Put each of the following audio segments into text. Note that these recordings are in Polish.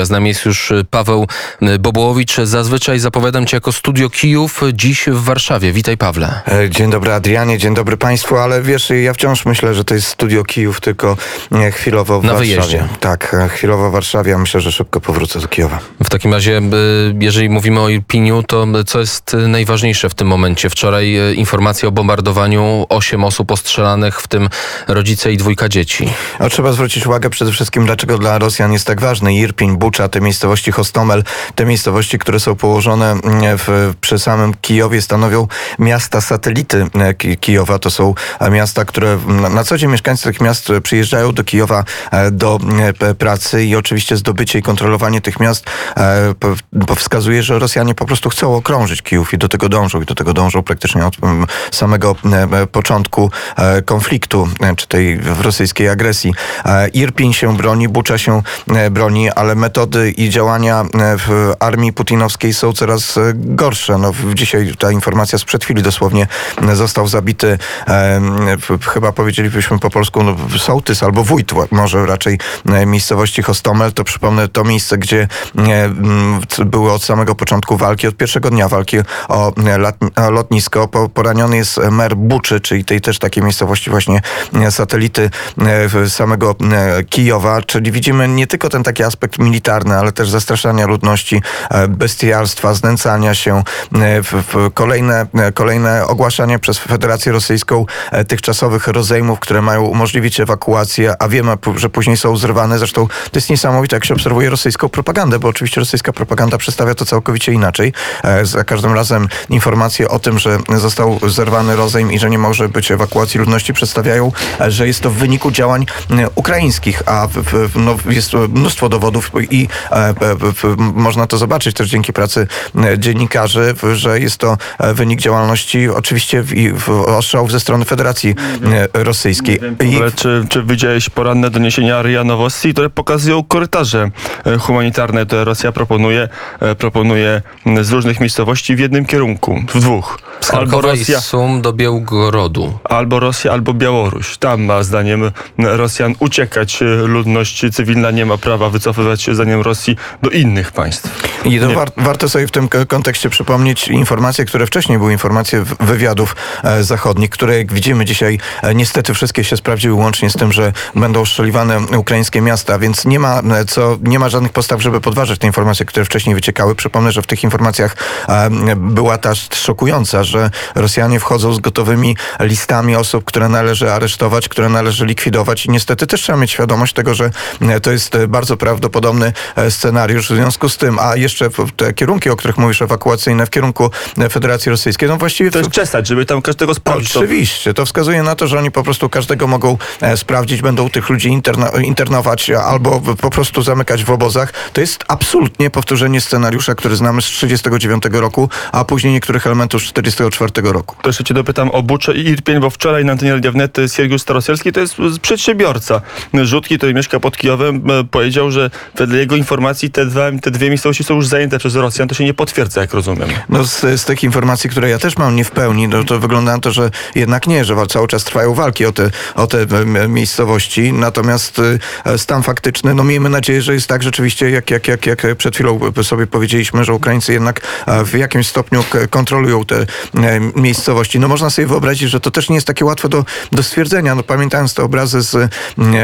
A z nami jest już y, Paweł y, Bobołowicz. Zazwyczaj zapowiadam Cię jako Studio Kijów, dziś w Warszawie. Witaj Pawle. E, dzień dobry Adrianie, dzień dobry Państwu, ale wiesz, ja wciąż myślę, że to jest Studio Kijów, tylko nie, chwilowo w Na Warszawie. wyjeździe. Tak, e, chwilowo w Warszawie, a myślę, że szybko powrócę do Kijowa. W takim razie, y, jeżeli mówimy o Irpiniu, to co jest najważniejsze w tym momencie? Wczoraj informacja o bombardowaniu, osiem osób ostrzelanych, w tym rodzice i dwójka dzieci. A trzeba zwrócić uwagę przede wszystkim, dlaczego dla Rosjan jest tak ważny Irpiń, Bucza, te miejscowości Hostomel, te miejscowości, które są położone mm, w, przy samym Kijowie, stanowią miasta satelity e, Ki- Kijowa. To są e, miasta, które mm, na co dzień mieszkańcy tych miast e, przyjeżdżają do Kijowa do p- pracy i oczywiście zdobycie i kontrolowanie tych miast wskazuje, że Rosjanie po prostu chcą okrążyć Kijów i do tego dążą i do tego dążą praktycznie od mm, samego początku konfliktu, czy tej rosyjskiej agresji. Irpiń się broni, Bucza się broni, ale metody i działania e, w armii putinowskiej są coraz e, gorsze. No, dzisiaj ta informacja sprzed chwili dosłownie e, został zabity, e, chyba powiedzielibyśmy po polsku, no, sołtys albo wójt, może raczej miejscowości Hostomel. To przypomnę to miejsce, gdzie e, były od samego początku walki, od pierwszego dnia walki o, lat, o lotnisko. Po, poraniony jest mer Buczy, czyli tej też takiej miejscowości właśnie satelity samego Kijowa, czyli widzimy nie tylko ten taki aspekt militarny, ale też zastraszania ludności, e, bestialstwa, znęcania się, e, kolejne, e, kolejne ogłaszanie przez Federację Rosyjską e, tych czasowych rozejmów, które mają umożliwić ewakuację, a wiemy, że później są zrywane. Zresztą to jest niesamowite, jak się obserwuje rosyjską propagandę, bo oczywiście rosyjska propaganda przedstawia to całkowicie inaczej. Za każdym razem informacje o tym, że został zerwany rozejm i że nie może być ewakuacji ludności przedstawiają, że jest to w wyniku działań ukraińskich, a no, jest mnóstwo dowodów i e, w, można to zobaczyć też dzięki pracy e, dziennikarzy, że jest to e, wynik działalności oczywiście w, ostrzałów ze strony Federacji e, Rosyjskiej. I Ale czy, czy widziałeś poranne doniesienia RIA Nowosti, które pokazują korytarze e, humanitarne, które Rosja proponuje, e, proponuje z różnych miejscowości w jednym kierunku, w dwóch. Z Albo Rosja, Sum do Białgorodu. albo Rosja, albo Białoruś. Tam ma zdaniem Rosjan uciekać e, ludność cywilna, nie ma prawa wycofywać się zdaniem Rosji do innych państw. I to war, warto sobie w tym kontekście przypomnieć informacje, które wcześniej były informacje w- wywiadów e, zachodnich, które jak widzimy dzisiaj e, niestety wszystkie się sprawdziły łącznie z tym, że będą strzeliwane ukraińskie miasta, więc nie ma e, co, nie ma żadnych podstaw, żeby podważać te informacje, które wcześniej wyciekały. Przypomnę, że w tych informacjach e, była ta szokująca, że Rosjanie wchodzą z gotowymi listami osób, które należy aresztować, które należy likwidować i niestety też trzeba mieć świadomość tego, że to jest bardzo prawdopodobny e, scenariusz w związku z tym, a jeszcze te kierunki, o których mówisz, ewakuacyjne w kierunku e, Federacji Rosyjskiej, no właściwie To jest czesać, żeby tam każdego sprawdzić. Oczywiście. To wskazuje na to, że oni po prostu każdego mogą e, sprawdzić, będą tych ludzi interna, internować albo po prostu zamykać w obozach. To jest absolutnie powtórzenie scenariusza, który znamy z 1939 roku, a później niektórych elementów z 1944 roku. To jeszcze cię dopytam o Buczę i Irpień, bo wczoraj na antenie Radia Wnet Siergiusz Starosielski, to jest przedsiębiorca Rzutki, który mieszka pod Kijowem, powiedział, że wedle jego informacji te, dwa, te dwie miejscowości są już zajęte przez Rosjan. To się nie potwierdza, jak rozumiem. No z, z tych informacji, które ja też mam nie w pełni, no to wygląda na to, że jednak nie, że cały czas trwają walki o te, o te em, miejscowości. Natomiast y, stan faktyczny, no miejmy nadzieję, że jest tak rzeczywiście, jak, jak, jak, jak przed chwilą sobie powiedzieliśmy, że Ukraińcy jednak e, w jakimś stopniu kontrolują te e, miejscowości. No można sobie wyobrazić, że to też nie jest takie łatwe do, do stwierdzenia. No pamiętając te obrazy z,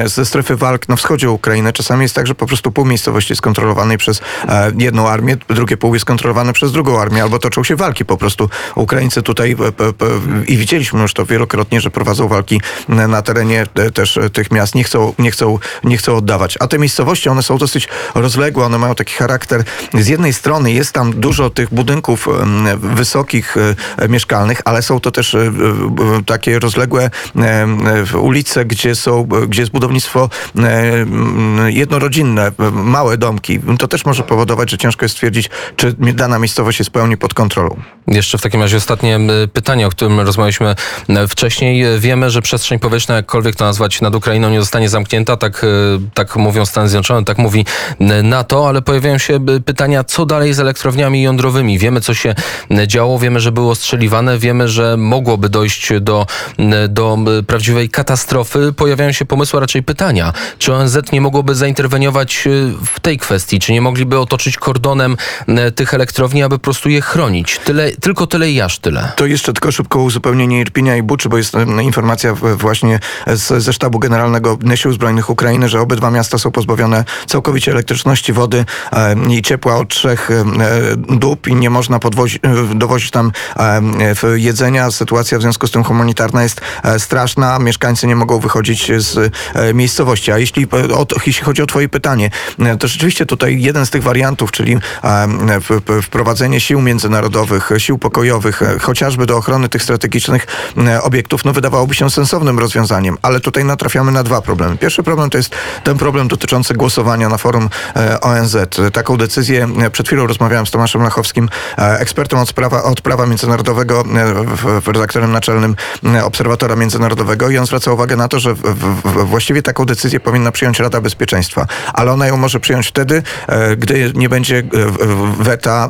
ze strefy walk na wschodzie Ukrainy, czasami jest tak, że po prostu pół miejscowości jest kontrolowanej przez e, jedną armię, drugie pół jest kontrolowane przez drugą armię, albo toczą się walki po prostu. Ukraińcy tutaj e, p, i widzieliśmy już to wielokrotnie, że prowadzą walki na terenie e, też e, tych miast, nie chcą, nie chcą, nie chcą oddawać. A te miejscowości, one są dosyć rozległe, one mają taki charakter. Z jednej strony jest tam dużo tych budynków wysokich, e, mieszkalnych, ale są to też e, e, takie rozległe e, e, ulice, gdzie są, gdzie jest budownictwo e, jednorodzinne, e, małe domki. To też może powodować, że ciężko jest stwierdzić, czy dana miejscowość jest pełni pod kontrolą. Jeszcze w takim razie ostatnie m, pytanie, o którym rozmawialiśmy m, wcześniej. Wiemy, że przestrzeń powietrzna, jakkolwiek to nazwać, nad Ukrainą nie zostanie zamknięta, tak, tak mówią Stany Zjednoczone, tak mówi NATO, ale pojawiają się pytania, co dalej z elektrowniami jądrowymi. Wiemy, co się działo, wiemy, że było ostrzeliwane, wiemy, że mogłoby dojść do, do prawdziwej katastrofy. Pojawiają się pomysły, a raczej pytania, czy ONZ nie mogłoby zainterweniować w tej kwestii? Czy nie mogliby otoczyć kordonem e, tych elektrowni, aby po prostu je chronić? Tyle, tylko tyle i aż tyle. To jeszcze tylko szybko uzupełnienie Irpinia i Buczy, bo jest e, informacja właśnie z, ze sztabu generalnego Sił Zbrojnych Ukrainy, że obydwa miasta są pozbawione całkowicie elektryczności, wody e, i ciepła od trzech dób i nie można podwozi, dowozić tam jedzenia. Sytuacja w związku z tym humanitarna jest straszna. Mieszkańcy nie mogą wychodzić z miejscowości. A jeśli, o, jeśli chodzi o twoje pytanie, to rzeczywiście tutaj jeden z tych wariantów, czyli e, wprowadzenie sił międzynarodowych, sił pokojowych, e, chociażby do ochrony tych strategicznych e, obiektów, no wydawałoby się sensownym rozwiązaniem, ale tutaj natrafiamy na dwa problemy. Pierwszy problem to jest ten problem dotyczący głosowania na forum e, ONZ. Taką decyzję, e, przed chwilą rozmawiałem z Tomaszem Lachowskim, e, ekspertem od, sprawa, od prawa międzynarodowego, e, redaktorem naczelnym e, Obserwatora Międzynarodowego i on zwraca uwagę na to, że właściwie taką decyzję powinna przyjąć Rada Bezpieczeństwa, ale ona ją może przyjąć wtedy, e, gdy nie będzie e, weta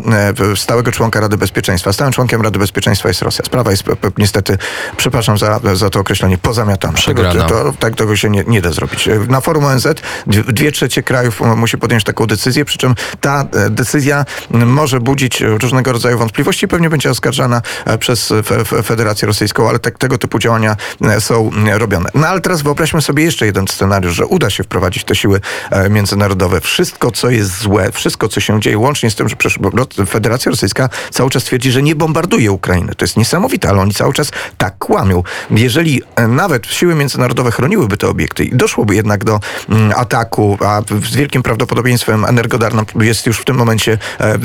e, stałego członka Rady Bezpieczeństwa. Stałym członkiem Rady Bezpieczeństwa jest Rosja. Sprawa jest niestety, przepraszam za, za to określenie, pozamiatana. Przegrana. Tego, to, tak tego się nie, nie da zrobić. Na forum ONZ dwie, trzecie krajów musi podjąć taką decyzję, przy czym ta decyzja może budzić różnego rodzaju wątpliwości i pewnie będzie oskarżana przez Fe- Fe- Federację Rosyjską, ale tak, tego typu działania są robione. No ale teraz wyobraźmy sobie jeszcze jeden scenariusz, że uda się wprowadzić te siły e, Wszystko, co jest złe, wszystko, co się dzieje, łącznie z tym, że Federacja Rosyjska cały czas twierdzi, że nie bombarduje Ukrainy. To jest niesamowite, ale oni cały czas tak kłamią. Jeżeli e, nawet siły międzynarodowe chroniłyby te obiekty i doszłoby jednak do mm, ataku, a z wielkim prawdopodobieństwem energodarna jest już w tym momencie e,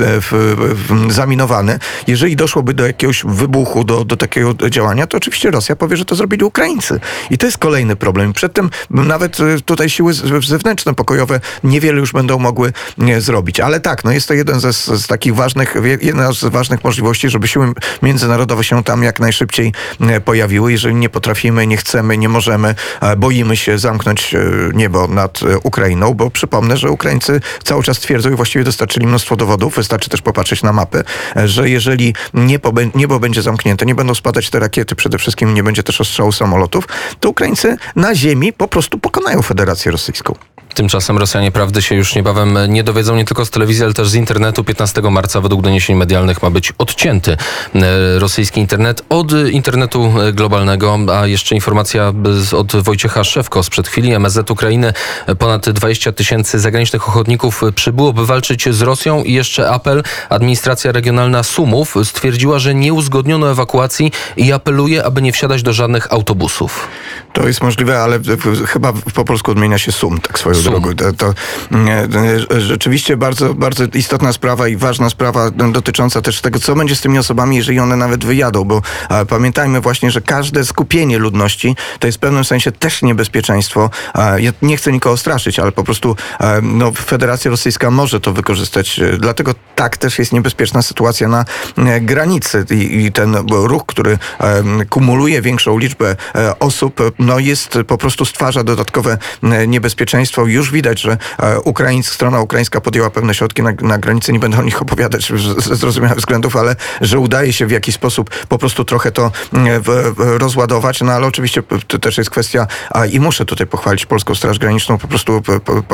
zaminowany, jeżeli doszłoby do jakiegoś wybuchu, do, do takiego działania, to oczywiście Rosja powie, że to zrobili Ukraińcy. I to jest kolejny problem. Przedtem nawet e, tutaj siły zewnętrzne, pokojowe niewiele już będą mogły zrobić. Ale tak, no jest to jeden ze, z, takich ważnych, jedna z ważnych możliwości, żeby siły międzynarodowe się tam jak najszybciej e, pojawiły. Jeżeli nie potrafimy, nie chcemy, nie możemy, boimy się zamknąć e, niebo nad e, Ukrainą, bo przypomnę, że Ukraińcy cały czas twierdzą i właściwie dostarczyli mnóstwo dowodów, wystarczy też popatrzeć na mapy, że jeżeli niebo będzie zamknięte, nie będą spadać te rakiety, przede wszystkim nie będzie też ostrzału samolotów, to Ukraińcy na ziemi po prostu pokonają Federację Rosyjską. Tymczasem Rosjanie prawdy się już niebawem nie dowiedzą nie tylko z telewizji, ale też z internetu. 15 marca według doniesień medialnych ma być odcięty e, rosyjski internet od e, internetu e, globalnego. A jeszcze informacja z- od Wojciecha Szewko sprzed chwili. MSZ Ukrainy e, ponad 20 tysięcy zagranicznych ochotników e, przybyło, by walczyć z Rosją i jeszcze apel. Administracja regionalna Sumów stwierdziła, że nie uzgodniono ewakuacji i apeluje, aby nie wsiadać do żadnych autobusów. To jest możliwe, ale chyba po polsku odmienia się sum, tak swoją To, to nie, e, rzeczywiście bardzo, bardzo istotna sprawa i ważna sprawa no, dotycząca też tego, co będzie z tymi osobami, jeżeli one nawet wyjadą, bo pamiętajmy właśnie, że każde skupienie ludności to jest w pewnym sensie też niebezpieczeństwo. Ja nie chcę nikogo straszyć, ale po prostu no, Federacja Rosyjska może to wykorzystać. E, Dlatego tak też jest niebezpieczna sytuacja na e, granicy i, i ten ruch, który kumuluje większą liczbę osób, no jest po prostu stwarza dodatkowe niebezpieczeństwo. Już widać, że e, Ukraińsk, strona ukraińska podjęła pewne środki na, na granicy. Nie będę o nich opowiadać ze zrozumiałych względów, ale że udaje się w jakiś sposób po prostu trochę to e, w, w, rozładować. No ale oczywiście to też jest kwestia, a i muszę tutaj pochwalić Polską Straż Graniczną. Po prostu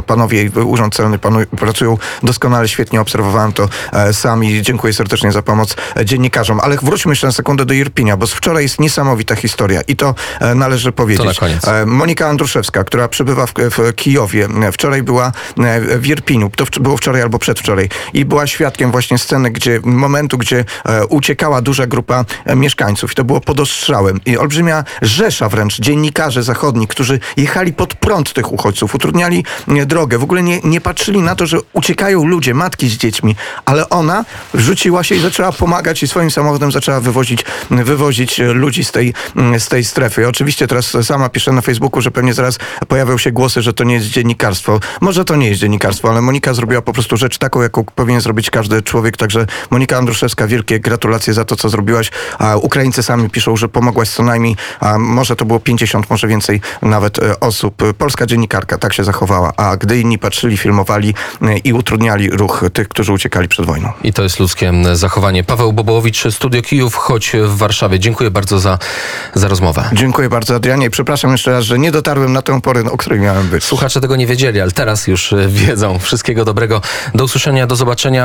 panowie i Urząd Celny pracują doskonale, świetnie obserwowałem to e, sam i dziękuję serdecznie za pomoc e, dziennikarzom. Ale wróćmy jeszcze na sekundę do Irpinia, bo wczoraj jest niesamowita historia i to należy powiedzieć. To Monika Andruszewska, która przebywa w, w Kijowie, wczoraj była e, w Irpiniu, to było wczoraj albo przedwczoraj i była świadkiem właśnie sceny, gdzie momentu, gdzie e, uciekała duża grupa e, mieszkańców. I to było pod ostrzałem. I olbrzymia rzesza wręcz dziennikarzy zachodni, którzy jechali pod prąd tych uchodźców, utrudniali e, drogę, w ogóle nie, nie patrzyli na to, że uciekają ludzie, matki z dziećmi, ale ona rzuciła się i zaczęła pomagać i swoim samochodem zaczęła wywozić, wywozić e, ludzi z tej, z tej strefy. Oczywiście teraz sama pisze na Facebooku, że pewnie zaraz pojawią się głosy, że to nie jest dziennikarstwo. Może to nie jest dziennikarstwo, ale Monika zrobiła po prostu rzecz taką, jaką powinien zrobić każdy człowiek. Także Monika Andruszewska, wielkie gratulacje za to, co zrobiłaś. A Ukraińcy sami piszą, że pomogłaś co najmniej, a może to było 50, może więcej nawet e, osób. Polska dziennikarka tak się zachowała, a gdy inni patrzyli, filmowali e, i utrudniali ruch tych, którzy uciekali przed wojną. I to jest ludzkie zachowanie. Paweł Bobołowicz, Studio Kijów, choć w Warszawie. Dziękuję bardzo za, za rozmowę. Dziękuję bardzo, Adrianie. I przepraszam jeszcze raz, że nie dotarłem na tę porę, o której miałem być. Słuchacze tego nie. Wiedzieli, ale teraz już e, wiedzą. Wszystkiego dobrego. Do usłyszenia, do zobaczenia.